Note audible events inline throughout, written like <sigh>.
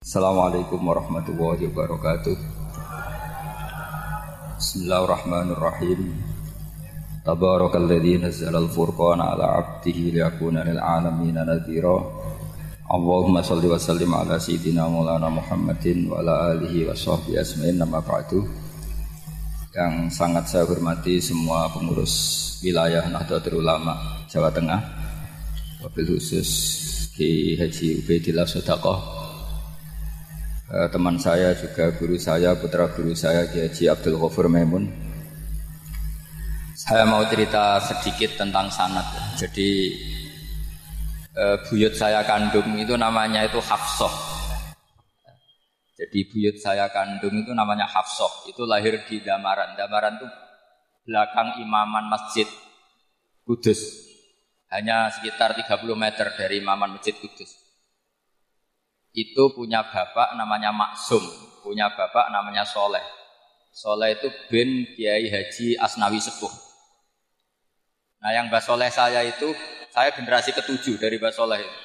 Assalamualaikum warahmatullahi wabarakatuh. Bismillahirrahmanirrahim. Tabarakalladzi nazzala al-furqana ala 'abdihi liyakuna lil 'alamin nadhira. Allahumma shalli wa sallim ala sayyidina Maulana Muhammadin wa ala alihi wa sahbihi asma'in nama ba'du. Yang sangat saya hormati semua pengurus wilayah Nahdlatul Ulama Jawa Tengah Wabil khusus Ki Haji Ubaidillah Sodaqah Eh, teman saya juga guru saya, putra guru saya Kiai Haji Abdul Ghafur Maimun. Saya mau cerita sedikit tentang sanat. Jadi uh, buyut saya kandung itu namanya itu Hafsoh. Jadi buyut saya kandung itu namanya Hafsoh. Itu lahir di Damaran. Damaran itu belakang imaman masjid Kudus. Hanya sekitar 30 meter dari imaman masjid Kudus itu punya bapak namanya Maksum, punya bapak namanya Soleh. Soleh itu bin Kiai Haji Asnawi Sepuh. Nah yang Mbak Soleh saya itu, saya generasi ketujuh dari Mbak Soleh itu.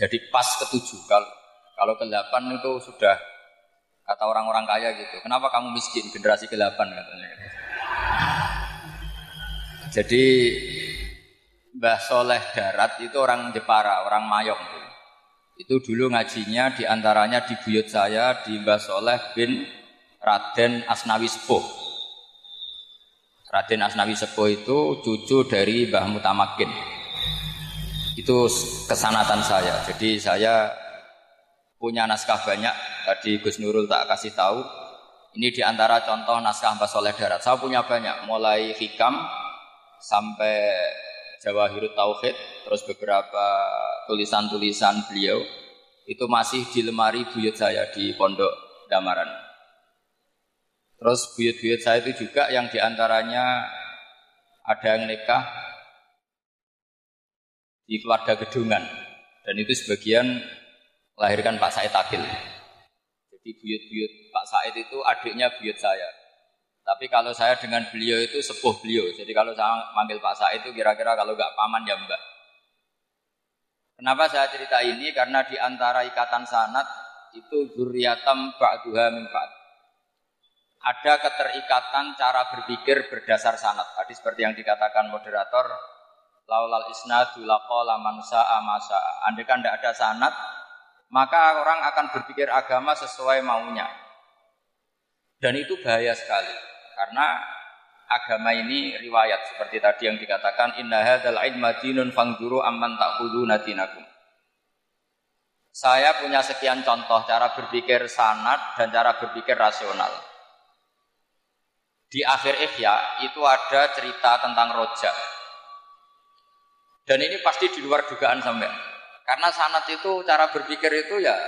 Jadi pas ketujuh, kalau, kalau ke delapan itu sudah kata orang-orang kaya gitu. Kenapa kamu miskin? Generasi ke delapan katanya. Jadi Mbah Soleh Darat itu orang Jepara, orang Mayong. Itu dulu ngajinya di antaranya di buyut saya di Mbah Soleh bin Raden Asnawi Sepuh. Raden Asnawi Sepuh itu cucu dari Mbah Mutamakin. Itu kesanatan saya. Jadi saya punya naskah banyak. Tadi Gus Nurul tak kasih tahu. Ini di antara contoh naskah Mbah Soleh Darat. Saya punya banyak. Mulai hikam sampai Jawahirut Tauhid, terus beberapa tulisan-tulisan beliau itu masih di lemari buyut saya di Pondok Damaran. Terus buyut-buyut saya itu juga yang di antaranya ada yang nikah di keluarga gedungan dan itu sebagian melahirkan Pak Said Akil. Jadi buyut-buyut Pak Said itu adiknya buyut saya. Tapi kalau saya dengan beliau itu sepuh beliau. Jadi kalau saya manggil Pak Said itu kira-kira kalau nggak paman ya mbak. Kenapa saya cerita ini? Karena di antara ikatan sanat itu zuriatam ba'duha min ba'd. Ada keterikatan cara berpikir berdasar sanat. Tadi seperti yang dikatakan moderator, laulal isnadu laqala man sa'a masa. Andai kan tidak ada sanat, maka orang akan berpikir agama sesuai maunya. Dan itu bahaya sekali. Karena agama ini riwayat seperti tadi yang dikatakan inna hadzal ilma dinun fangduru amman ta'khuduna dinakum. Saya punya sekian contoh cara berpikir sanat dan cara berpikir rasional. Di akhir Ihya itu ada cerita tentang rojak. Dan ini pasti di luar dugaan sampai. Karena sanat itu cara berpikir itu ya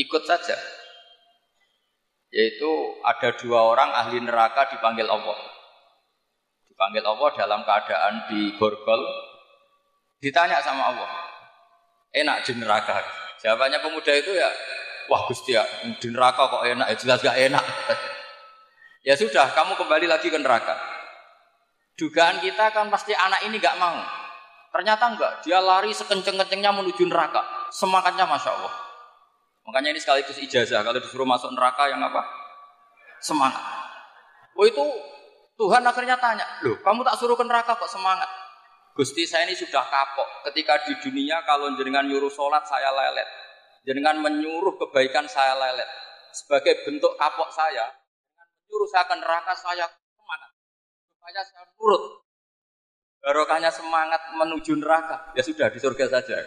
ikut saja. Yaitu ada dua orang ahli neraka dipanggil Allah. Dipanggil Allah dalam keadaan di borgol. Ditanya sama Allah. Enak di neraka. Jawabannya pemuda itu ya, wah Gusti ya, di neraka kok enak, ya jelas gak enak. <laughs> ya sudah, kamu kembali lagi ke neraka. Dugaan kita kan pasti anak ini gak mau. Ternyata enggak, dia lari sekenceng-kencengnya menuju neraka. Semangatnya Masya Allah. Makanya ini sekaligus ijazah. Kalau disuruh masuk neraka yang apa? Semangat. Oh itu Tuhan akhirnya tanya, loh kamu tak suruh ke neraka kok semangat? Gusti saya ini sudah kapok. Ketika di dunia kalau jenengan nyuruh sholat saya lelet. Jenengan menyuruh kebaikan saya lelet. Sebagai bentuk kapok saya, menyuruh saya ke neraka saya semangat. Supaya saya nurut. Barokahnya semangat menuju neraka. Ya sudah di surga saja.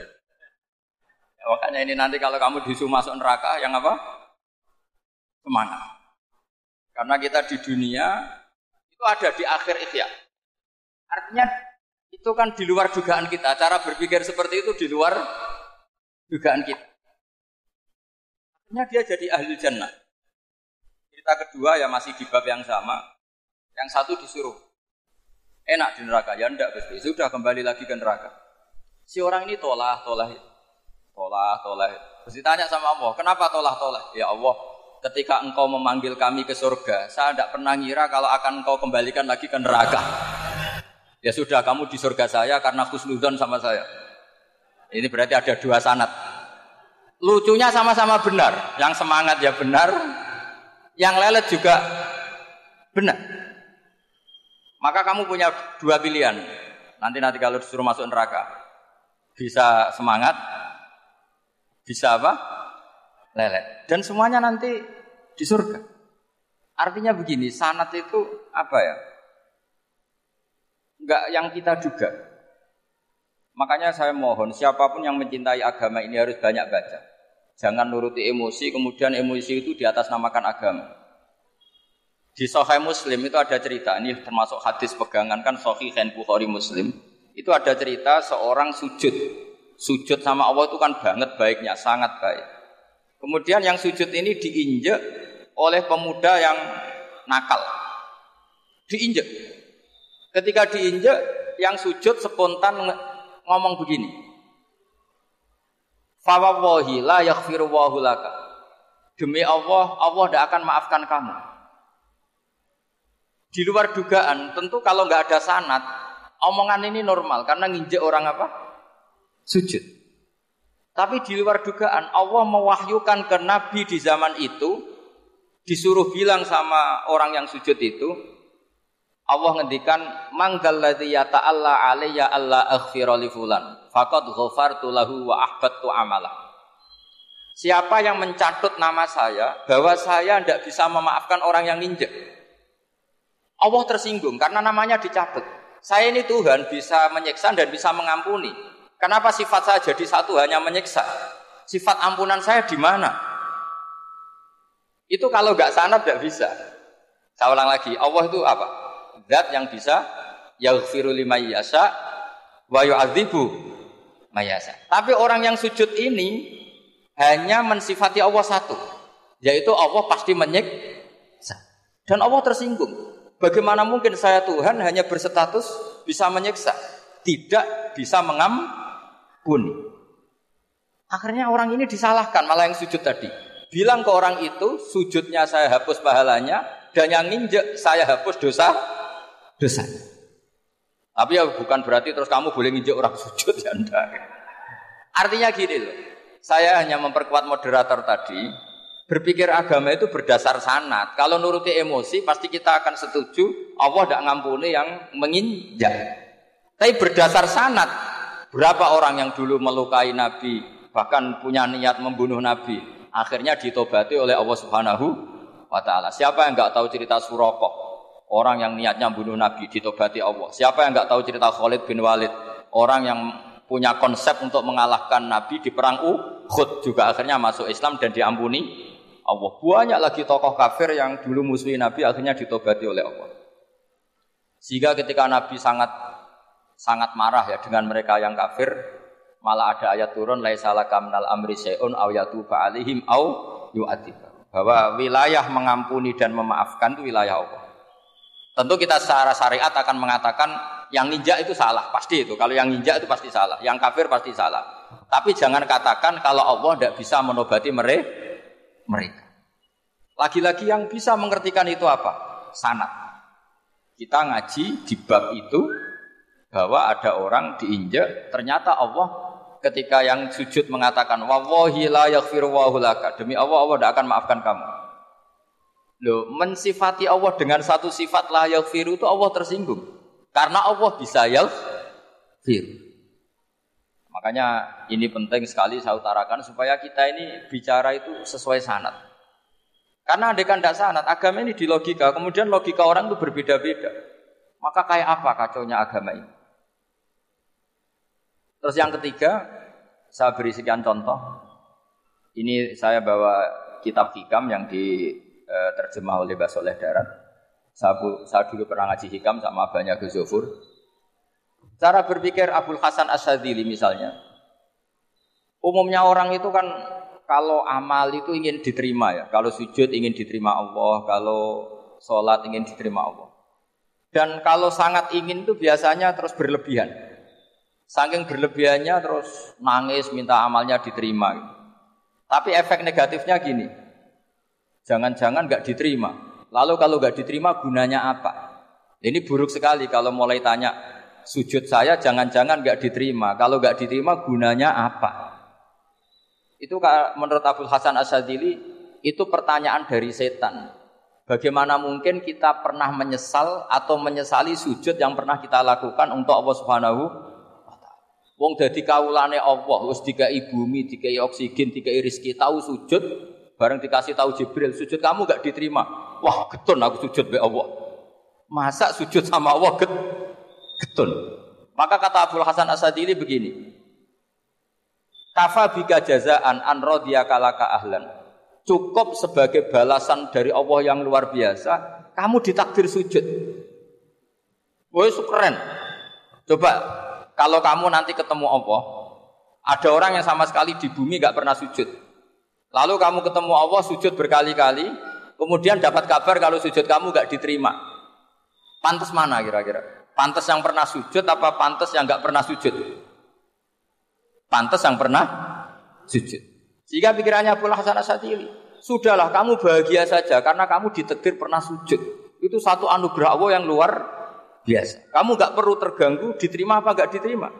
Ya, makanya ini nanti kalau kamu disuruh masuk neraka, yang apa? Semangat. Karena kita di dunia itu ada di akhir ikhya. Artinya itu kan di luar dugaan kita. Cara berpikir seperti itu di luar dugaan kita. Artinya dia jadi ahli jannah. Cerita kedua ya masih di bab yang sama. Yang satu disuruh. Enak di neraka. Ya enggak. Sudah kembali lagi ke neraka. Si orang ini tolah, tolah. Tolah, tolah. Terus ditanya sama Allah, kenapa tolah, tolah? Ya Allah, ketika engkau memanggil kami ke surga, saya tidak pernah ngira kalau akan engkau kembalikan lagi ke neraka. Ya sudah, kamu di surga saya karena khusnudon sama saya. Ini berarti ada dua sanat. Lucunya sama-sama benar. Yang semangat ya benar, yang lelet juga benar. Maka kamu punya dua pilihan. Nanti nanti kalau disuruh masuk neraka, bisa semangat, bisa apa? Lelet. Dan semuanya nanti di surga. Artinya begini, sanat itu apa ya? Enggak yang kita duga. Makanya saya mohon siapa pun yang mencintai agama ini harus banyak baca. Jangan nuruti emosi, kemudian emosi itu di atas namakan agama. Di Sahih Muslim itu ada cerita, ini termasuk hadis pegangan kan Sahih Bukhari Muslim. Itu ada cerita seorang sujud. Sujud sama Allah itu kan banget baiknya, sangat baik. Kemudian yang sujud ini diinjek oleh pemuda yang nakal. Diinjek. Ketika diinjek, yang sujud spontan ngomong begini. Fawawahi la yaghfiru laka. Demi Allah, Allah tidak akan maafkan kamu. Di luar dugaan, tentu kalau nggak ada sanat, omongan ini normal karena nginjek orang apa? Sujud. Tapi di luar dugaan, Allah mewahyukan ke Nabi di zaman itu, disuruh bilang sama orang yang sujud itu, Allah ngendikan manggal ladzi yata'alla alayya alla aghfira li fulan faqad ghafartu lahu wa ahbattu amala. Siapa yang mencatut nama saya bahwa saya tidak bisa memaafkan orang yang nginjek. Allah tersinggung karena namanya dicatut. Saya ini Tuhan bisa menyiksa dan bisa mengampuni. Kenapa sifat saya jadi satu hanya menyiksa? Sifat ampunan saya di mana? Itu kalau nggak sana tidak bisa. Saya ulang lagi, Allah itu apa? Zat yang bisa yaghfiru lima yasa wa yu'adzibu mayasa. Tapi orang yang sujud ini hanya mensifati Allah satu, yaitu Allah pasti menyiksa. Dan Allah tersinggung. Bagaimana mungkin saya Tuhan hanya berstatus bisa menyiksa, tidak bisa mengampuni. Akhirnya orang ini disalahkan malah yang sujud tadi. Bilang ke orang itu, sujudnya saya hapus pahalanya, dan yang nginjek saya hapus dosa dosanya. Tapi ya bukan berarti terus kamu boleh nginjek orang <laughs> sujud ya enggak. Artinya gini loh. Saya hanya memperkuat moderator tadi. Berpikir agama itu berdasar sanat. Kalau nuruti emosi pasti kita akan setuju Allah tidak ngampuni yang menginjak. Tapi berdasar sanat. Berapa orang yang dulu melukai Nabi, bahkan punya niat membunuh Nabi, akhirnya ditobati oleh Allah Subhanahu wa taala. Siapa yang nggak tahu cerita Surakoh? Orang yang niatnya bunuh Nabi ditobati Allah. Siapa yang nggak tahu cerita Khalid bin Walid? Orang yang punya konsep untuk mengalahkan Nabi di perang Uhud juga akhirnya masuk Islam dan diampuni Allah. Banyak lagi tokoh kafir yang dulu musuhi Nabi akhirnya ditobati oleh Allah. Sehingga ketika Nabi sangat sangat marah ya dengan mereka yang kafir, malah ada ayat turun laisalaka minal amri syai'un aw yatuba alaihim au yu'adzib. Bahwa wilayah mengampuni dan memaafkan itu wilayah Allah. Tentu kita secara syariat akan mengatakan yang ninja itu salah, pasti itu. Kalau yang ninja itu pasti salah, yang kafir pasti salah. Tapi jangan katakan kalau Allah tidak bisa menobati mereka. Lagi-lagi yang bisa mengertikan itu apa? Sanat. Kita ngaji di bab itu bahwa ada orang diinjak, ternyata Allah ketika yang sujud mengatakan wallahi la yaghfiru demi Allah Allah tidak akan maafkan kamu. Loh, mensifati Allah dengan satu sifat la yaghfiru itu Allah tersinggung. Karena Allah bisa yaghfir. Makanya ini penting sekali saya utarakan supaya kita ini bicara itu sesuai sanat. Karena adekan tidak sanat, agama ini di logika, kemudian logika orang itu berbeda-beda. Maka kayak apa kacaunya agama ini? Terus yang ketiga, saya beri sekian contoh. Ini saya bawa kitab hikam yang di Eh, terjemah oleh Basoleh Darat. Saya, saya dulu pernah ngaji hikam sama banyak Ghazofur. Cara berpikir Abdul Hasan Asadili misalnya. Umumnya orang itu kan kalau amal itu ingin diterima ya. Kalau sujud ingin diterima Allah, kalau sholat ingin diterima Allah. Dan kalau sangat ingin itu biasanya terus berlebihan. Saking berlebihannya terus nangis minta amalnya diterima. Tapi efek negatifnya gini, Jangan-jangan nggak diterima. Lalu kalau nggak diterima gunanya apa? Ini buruk sekali kalau mulai tanya sujud saya jangan-jangan nggak diterima. Kalau nggak diterima gunanya apa? Itu menurut Abdul Hasan Asadili itu pertanyaan dari setan. Bagaimana mungkin kita pernah menyesal atau menyesali sujud yang pernah kita lakukan untuk Allah Subhanahu Wong dadi kawulane Allah, wis dikai bumi, dikai oksigen, dikai rezeki, tahu sujud, bareng dikasih tahu Jibril, sujud kamu gak diterima. Wah, getun aku sujud be Allah. Masa sujud sama Allah get, getun. Maka kata Abdul Hasan Asadili begini, Kafa bika jazaan an kalaka ahlan. Cukup sebagai balasan dari Allah yang luar biasa, kamu ditakdir sujud. Woi, keren. Coba kalau kamu nanti ketemu Allah, ada orang yang sama sekali di bumi gak pernah sujud. Lalu kamu ketemu Allah sujud berkali-kali, kemudian dapat kabar kalau sujud kamu gak diterima. Pantas mana kira-kira? Pantas yang pernah sujud apa pantas yang gak pernah sujud? Pantas yang pernah sujud. Sehingga pikirannya pula Hasan Asatili. Sudahlah kamu bahagia saja karena kamu ditekdir pernah sujud. Itu satu anugerah Allah yang luar biasa. Kamu gak perlu terganggu, diterima apa gak diterima.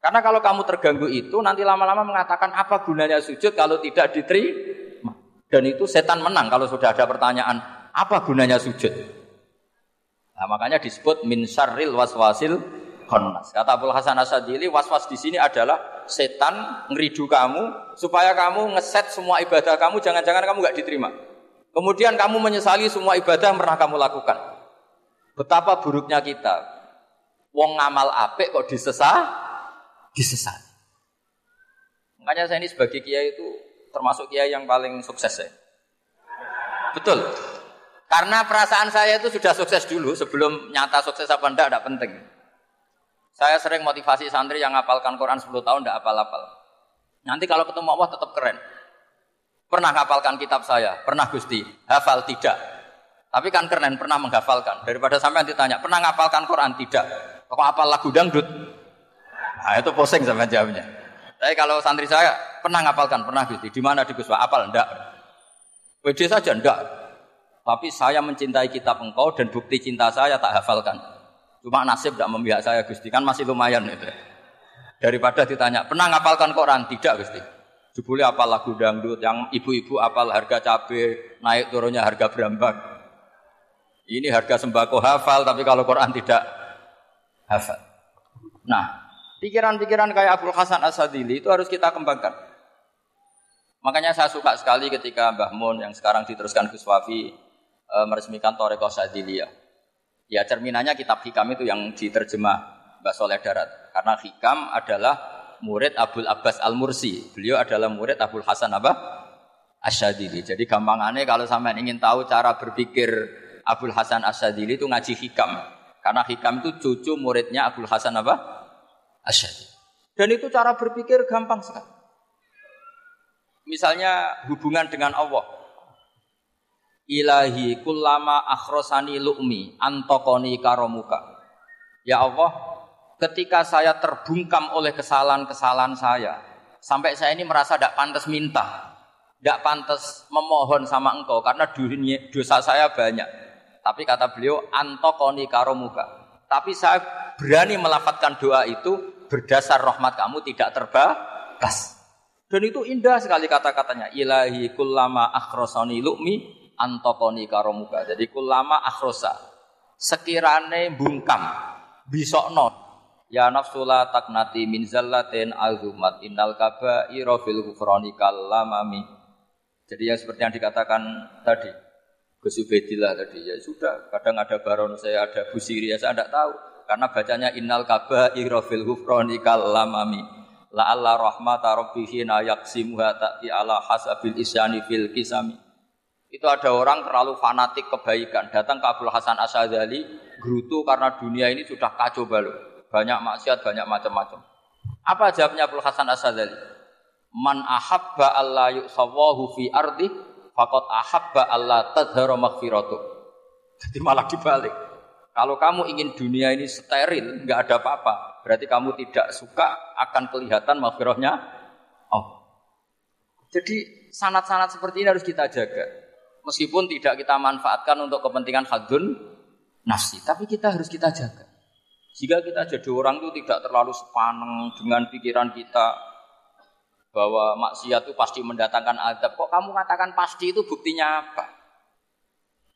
Karena kalau kamu terganggu itu, nanti lama-lama mengatakan apa gunanya sujud kalau tidak diterima. Dan itu setan menang kalau sudah ada pertanyaan, apa gunanya sujud? Nah, makanya disebut min syarril waswasil khannas. Kata Abdul Hasan Asadili, waswas di sini adalah setan ngeridu kamu supaya kamu ngeset semua ibadah kamu jangan-jangan kamu gak diterima. Kemudian kamu menyesali semua ibadah yang pernah kamu lakukan. Betapa buruknya kita. Wong ngamal apik kok disesah, disesat. Makanya saya ini sebagai kiai itu termasuk kiai yang paling sukses ya. Betul. Karena perasaan saya itu sudah sukses dulu sebelum nyata sukses apa enggak, enggak penting. Saya sering motivasi santri yang ngapalkan Quran 10 tahun enggak apal-apal. Nanti kalau ketemu Allah tetap keren. Pernah ngapalkan kitab saya? Pernah Gusti. Hafal tidak. Tapi kan keren pernah menghafalkan. Daripada sampai nanti tanya, pernah ngapalkan Quran? Tidak. Kok apal lagu dangdut? Nah, itu posing sama jawabnya. Tapi kalau santri saya pernah ngapalkan, pernah gitu. Di mana di Guswa? Apal? Enggak. WD saja enggak. Tapi saya mencintai kitab engkau dan bukti cinta saya tak hafalkan. Cuma nasib tidak membiak saya Gusti kan masih lumayan itu. Daripada ditanya, pernah ngapalkan Quran? Tidak Gusti. Jebule apal lagu dangdut, yang ibu-ibu apal harga cabai, naik turunnya harga berambang. Ini harga sembako hafal, tapi kalau Quran tidak hafal. Nah, pikiran-pikiran kayak Abdul Hasan Asadili itu harus kita kembangkan. Makanya saya suka sekali ketika Mbah Mun yang sekarang diteruskan Gus Wafi e, meresmikan Toreko Sadiliyah. Ya cerminannya kitab Hikam itu yang diterjemah Mbah Soleh Darat. Karena Hikam adalah murid Abdul Abbas Al-Mursi. Beliau adalah murid Abdul Hasan apa? Asyadili. Jadi gampangannya kalau sampai ingin tahu cara berpikir Abdul Hasan Asyadili itu ngaji hikam. Karena hikam itu cucu muridnya Abdul Hasan apa? Asyadili. Dan itu cara berpikir gampang sekali. Misalnya hubungan dengan Allah. Ilahi kullama akhrosani lu'mi antokoni karomuka. Ya Allah, ketika saya terbungkam oleh kesalahan-kesalahan saya, sampai saya ini merasa tidak pantas minta, tidak pantas memohon sama engkau karena dosa saya banyak. Tapi kata beliau, antokoni karomuka. Tapi saya berani melafatkan doa itu berdasar rahmat kamu tidak terbatas. Dan itu indah sekali kata-katanya. Ilahi kullama akhrosani lu'mi antokoni karomuka. Jadi kullama akhrosa. Sekirane bungkam. Bisokno. Ya nafsula taknati min zallatin azumat innal kabaira fil ghufrani lamami. Jadi yang seperti yang dikatakan tadi, Gus Ubaidillah tadi. Ya sudah kadang ada baron saya ada busiri ya saya tidak tahu. Karena bacanya innal kaba irofil hufroni lamami la alla rahmata rabbihi na yaksimuha ta'ti ala hasabil isyani fil kisami. Itu ada orang terlalu fanatik kebaikan. Datang ke Abdul Hasan Asyadzali gerutu karena dunia ini sudah kacau balau. Banyak maksiat banyak macam-macam. Apa jawabnya Abdul Hasan Asyadzali? Man ahabba alla yusawahu fi ardi Fakot ahabba Allah tadhara maghfiratu. Jadi malah dibalik. Kalau kamu ingin dunia ini steril, nggak ada apa-apa, berarti kamu tidak suka akan kelihatan maghfirahnya Oh. Jadi sanat-sanat seperti ini harus kita jaga. Meskipun tidak kita manfaatkan untuk kepentingan hadun nafsi, tapi kita harus kita jaga. Jika kita jadi orang itu tidak terlalu sepaneng dengan pikiran kita, bahwa maksiat itu pasti mendatangkan adab. Kok kamu katakan pasti itu buktinya apa?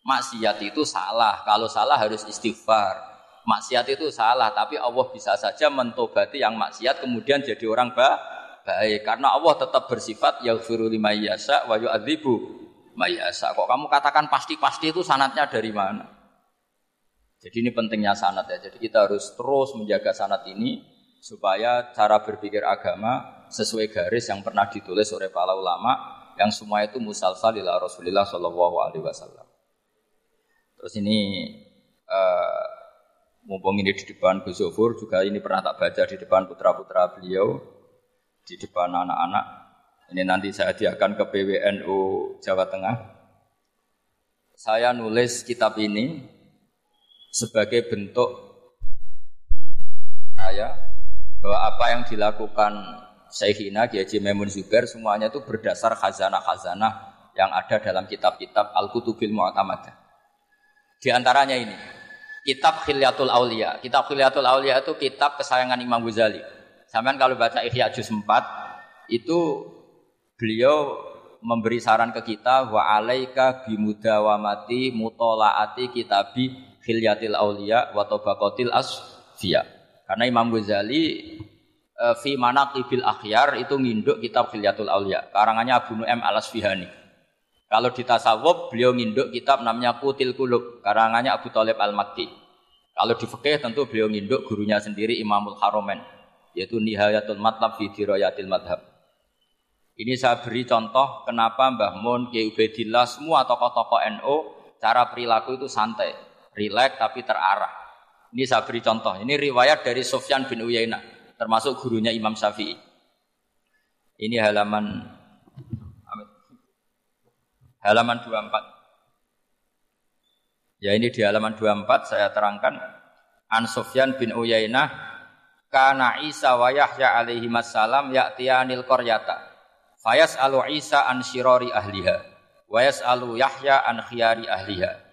Maksiat itu salah. Kalau salah harus istighfar. Maksiat itu salah, tapi Allah bisa saja mentobati yang maksiat kemudian jadi orang ba baik. Karena Allah tetap bersifat yaghfiru lima yasa wa yu'adzibu mayasa. Kok kamu katakan pasti-pasti itu sanatnya dari mana? Jadi ini pentingnya sanat ya. Jadi kita harus terus menjaga sanat ini supaya cara berpikir agama sesuai garis yang pernah ditulis oleh para ulama yang semua itu musalsal ila Rasulullah Shallallahu alaihi wasallam. Terus ini uh, mumpung ini di depan Gus juga ini pernah tak baca di depan putra-putra beliau di depan anak-anak. Ini nanti saya hadiahkan ke PWNU Jawa Tengah. Saya nulis kitab ini sebagai bentuk saya bahwa apa yang dilakukan Syekhina Kiai Maimun Zubair semuanya itu berdasar khazanah-khazanah yang ada dalam kitab-kitab Al-Kutubil Mu'tamadah. Di antaranya ini, kitab Khilyatul Aulia. Kitab Khilyatul Aulia itu kitab kesayangan Imam Ghazali. Sampai kalau baca Ihya Juz 4 itu beliau memberi saran ke kita wa alaika bimudawamati mutolaati kitabi Khilyatil Aulia wa Tabaqatil Asfiya. Karena Imam Ghazali e, fi manaqibil akhyar itu nginduk kitab Khilyatul Aulia, karangannya Abu Nu'aim Al-Asfihani. Kalau di tasawuf beliau nginduk kitab namanya Kutil Kulub, karangannya Abu Talib Al-Makki. Kalau di fikih tentu beliau nginduk gurunya sendiri Imamul Haromen, yaitu Nihayatul Matlab fi Dirayatil Madhab. Ini saya beri contoh kenapa Mbah Mun, Kiai Ubaidillah, semua tokoh-tokoh NU cara perilaku itu santai rileks tapi terarah. Ini saya beri contoh. Ini riwayat dari Sofyan bin Uyainah, termasuk gurunya Imam Syafi'i. Ini halaman halaman 24. Ya ini di halaman 24 saya terangkan An Sofyan bin Uyainah kana Isa wa Yahya alaihi wassalam ya'tiyanil qaryata fayas alu Isa an syirari ahliha wa yas'alu Yahya an khiyari ahliha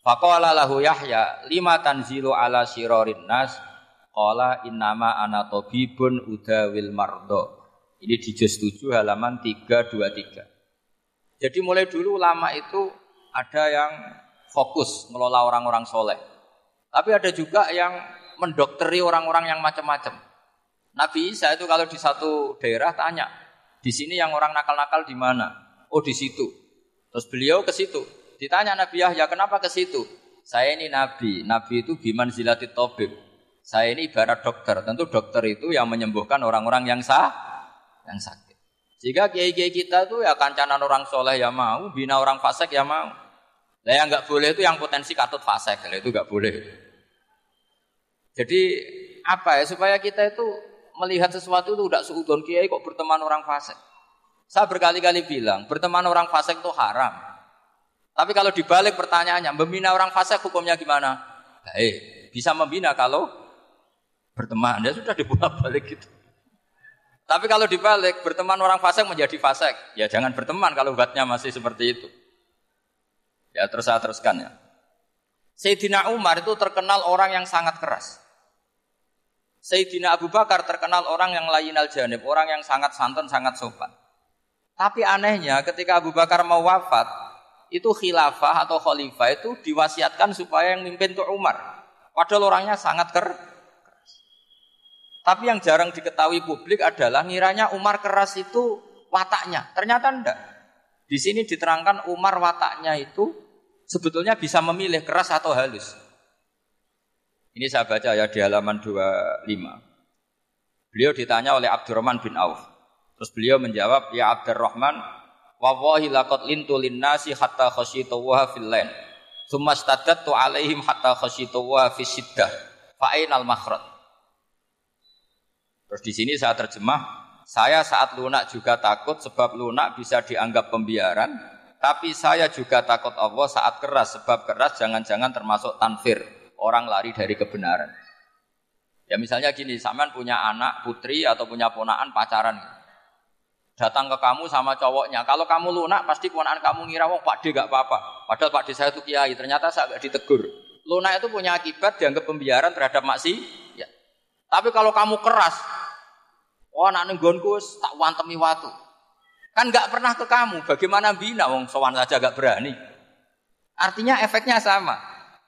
Faqala lahu Yahya, lima tanzilu ala sirorin nas, qala innama ana tabibun udawil mardo. Ini di juz 7 halaman 323. Jadi mulai dulu ulama itu ada yang fokus ngelola orang-orang soleh. Tapi ada juga yang mendokteri orang-orang yang macam-macam. Nabi Isa itu kalau di satu daerah tanya, di sini yang orang nakal-nakal di mana? Oh di situ. Terus beliau ke situ. Ditanya Nabi Yahya, kenapa ke situ? Saya ini Nabi. Nabi itu biman zilati tobib. Saya ini ibarat dokter. Tentu dokter itu yang menyembuhkan orang-orang yang sah, yang sakit. Jika kiai-kiai kita itu ya kancanan orang soleh ya mau, bina orang fasik ya mau. Nah yang nggak boleh itu yang potensi katut fasik, itu nggak boleh. Jadi apa ya supaya kita itu melihat sesuatu itu tidak seudon kiai kok berteman orang fasik. Saya berkali-kali bilang berteman orang fasik itu haram. Tapi kalau dibalik pertanyaannya, membina orang fasik hukumnya gimana? Baik, bisa membina kalau berteman. Ya sudah dibuat balik gitu. Tapi kalau dibalik, berteman orang fasik menjadi fasik. Ya jangan berteman kalau buatnya masih seperti itu. Ya terus saya teruskan ya. Sayyidina Umar itu terkenal orang yang sangat keras. Sayyidina Abu Bakar terkenal orang yang lain al janib, orang yang sangat santun, sangat sopan. Tapi anehnya ketika Abu Bakar mau wafat, itu khilafah atau khalifah itu diwasiatkan supaya yang mimpin itu Umar. Padahal orangnya sangat keras. Tapi yang jarang diketahui publik adalah ngiranya Umar keras itu wataknya. Ternyata enggak. Di sini diterangkan Umar wataknya itu sebetulnya bisa memilih keras atau halus. Ini saya baca ya di halaman 25. Beliau ditanya oleh Abdurrahman bin Auf. Terus beliau menjawab, "Ya Abdurrahman, Wallahi laqad lintu linnasi hatta khasyitu wa fil lain. Tsumma staddattu alaihim hatta khasyitu wa fi siddah. Fa ainal makhraj? Terus di sini saya terjemah, saya saat lunak juga takut sebab lunak bisa dianggap pembiaran, tapi saya juga takut Allah saat keras sebab keras jangan-jangan termasuk tanfir, orang lari dari kebenaran. Ya misalnya gini, sampean punya anak putri atau punya ponaan pacaran datang ke kamu sama cowoknya. Kalau kamu lunak, pasti keponakan kamu ngira, wong Pak D gak apa-apa. Padahal Pak D saya itu kiai, ternyata saya gak ditegur. Lunak itu punya akibat dianggap pembiaran terhadap maksi. Ya. Tapi kalau kamu keras, Oh, anak nggonku tak wantemi watu. Kan nggak pernah ke kamu. Bagaimana bina wong sowan saja gak berani. Artinya efeknya sama.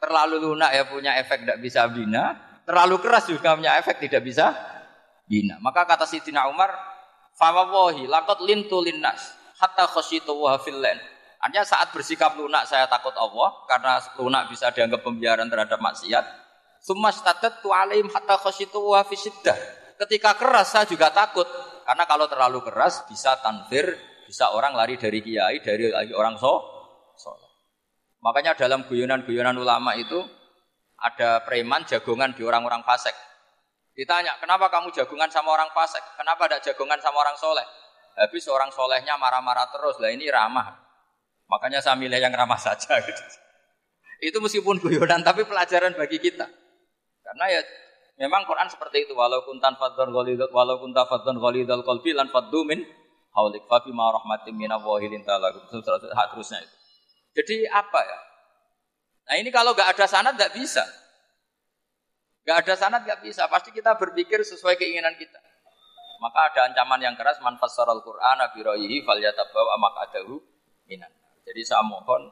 Terlalu lunak ya punya efek tidak bisa bina, terlalu keras juga punya efek tidak bisa bina. Maka kata Sidina Umar, "Fawallahi laqad lintu linnas hatta khasyitu wa fillan." Artinya saat bersikap lunak saya takut Allah karena lunak bisa dianggap pembiaran terhadap maksiat. Sumastatat tu alaihim hatta khasyitu wa Ketika keras saya juga takut karena kalau terlalu keras bisa tanfir, bisa orang lari dari kiai, dari orang so, soleh. Makanya dalam guyonan-guyonan ulama itu ada preman jagongan di orang-orang fasik. Ditanya, kenapa kamu jagongan sama orang fasik? Kenapa tidak jagongan sama orang soleh? Habis orang solehnya marah-marah terus, lah ini ramah. Makanya saya milih yang ramah saja. Gitu. <laughs> Itu meskipun guyonan, tapi pelajaran bagi kita. Karena ya Memang Quran seperti itu walau kuntan fadzon ghalidul walau kunta fadzon ghalidul qalbi lan faddu min haulik fa bima rahmatin min Allahi lintalahu terusnya itu. Jadi apa ya? Nah ini kalau nggak ada sanad nggak bisa. Nggak ada sanad nggak bisa. Pasti kita berpikir sesuai keinginan kita. Maka ada ancaman yang keras man fassaral Qur'an bi ra'yihi falyatabau adahu minan. Jadi saya mohon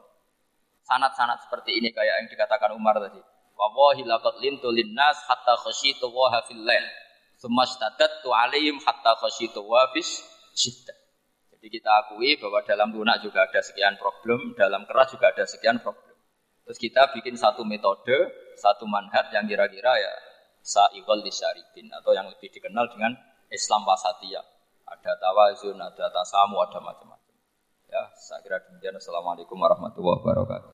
sanad-sanad seperti ini kayak yang dikatakan Umar tadi. Wallahi laqad lintu linnas hatta khasyitu wa fil lail. tu alaihim hatta khasyitu wa fis. Jadi kita akui bahwa dalam lunak juga ada sekian problem, dalam keras juga ada sekian problem. Terus kita bikin satu metode, satu manhat yang kira-kira ya sa'iqal disyaribin atau yang lebih dikenal dengan Islam wasatiyah. Ada tawazun, ada tasamu, ada macam-macam. Ya, saya kira demikian. Assalamualaikum warahmatullahi wabarakatuh.